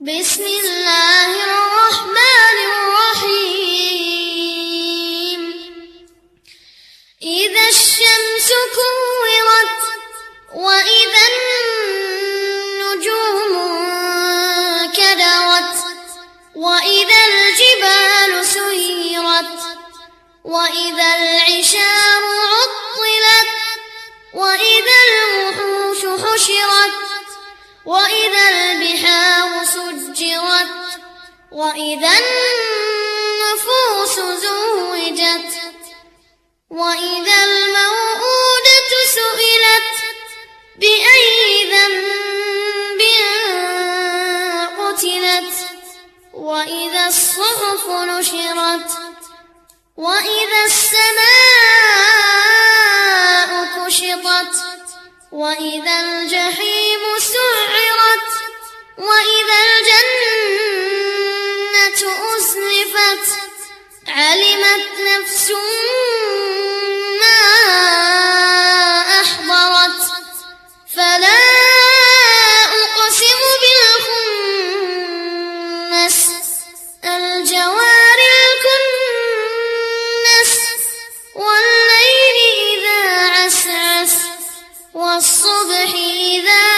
بسم الله الرحمن الرحيم. إذا الشمس كورت وإذا النجوم كدرت وإذا الجبال سيرت وإذا العشار عطلت وإذا الوحوش حشرت وإذا سجرت وإذا النفوس زوجت وإذا الموءودة سئلت بأي ذنب قتلت وإذا الصحف نشرت وإذا السماء كشطت وإذا الجحيم سعرت وإذا الجنة أزلفت علمت نفس ما أحضرت. فلا أقسم بالخنس الجوار الكنس والليل إذا عسعس والصبح إذا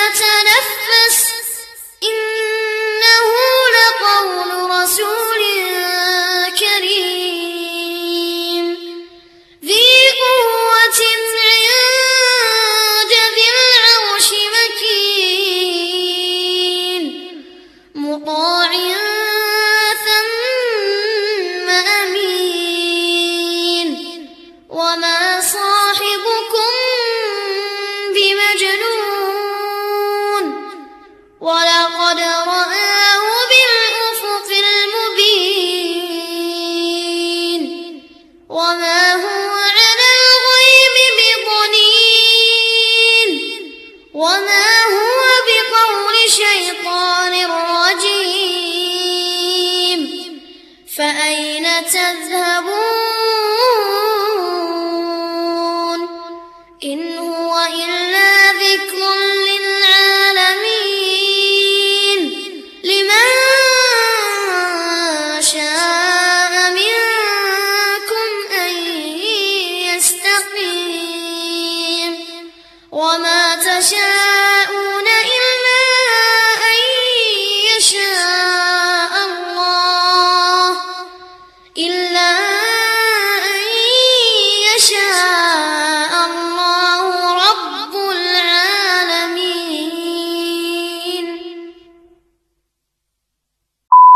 وما هو بقول شيطان رجيم فأين تذهب وما تشاءون إلا أن يشاء.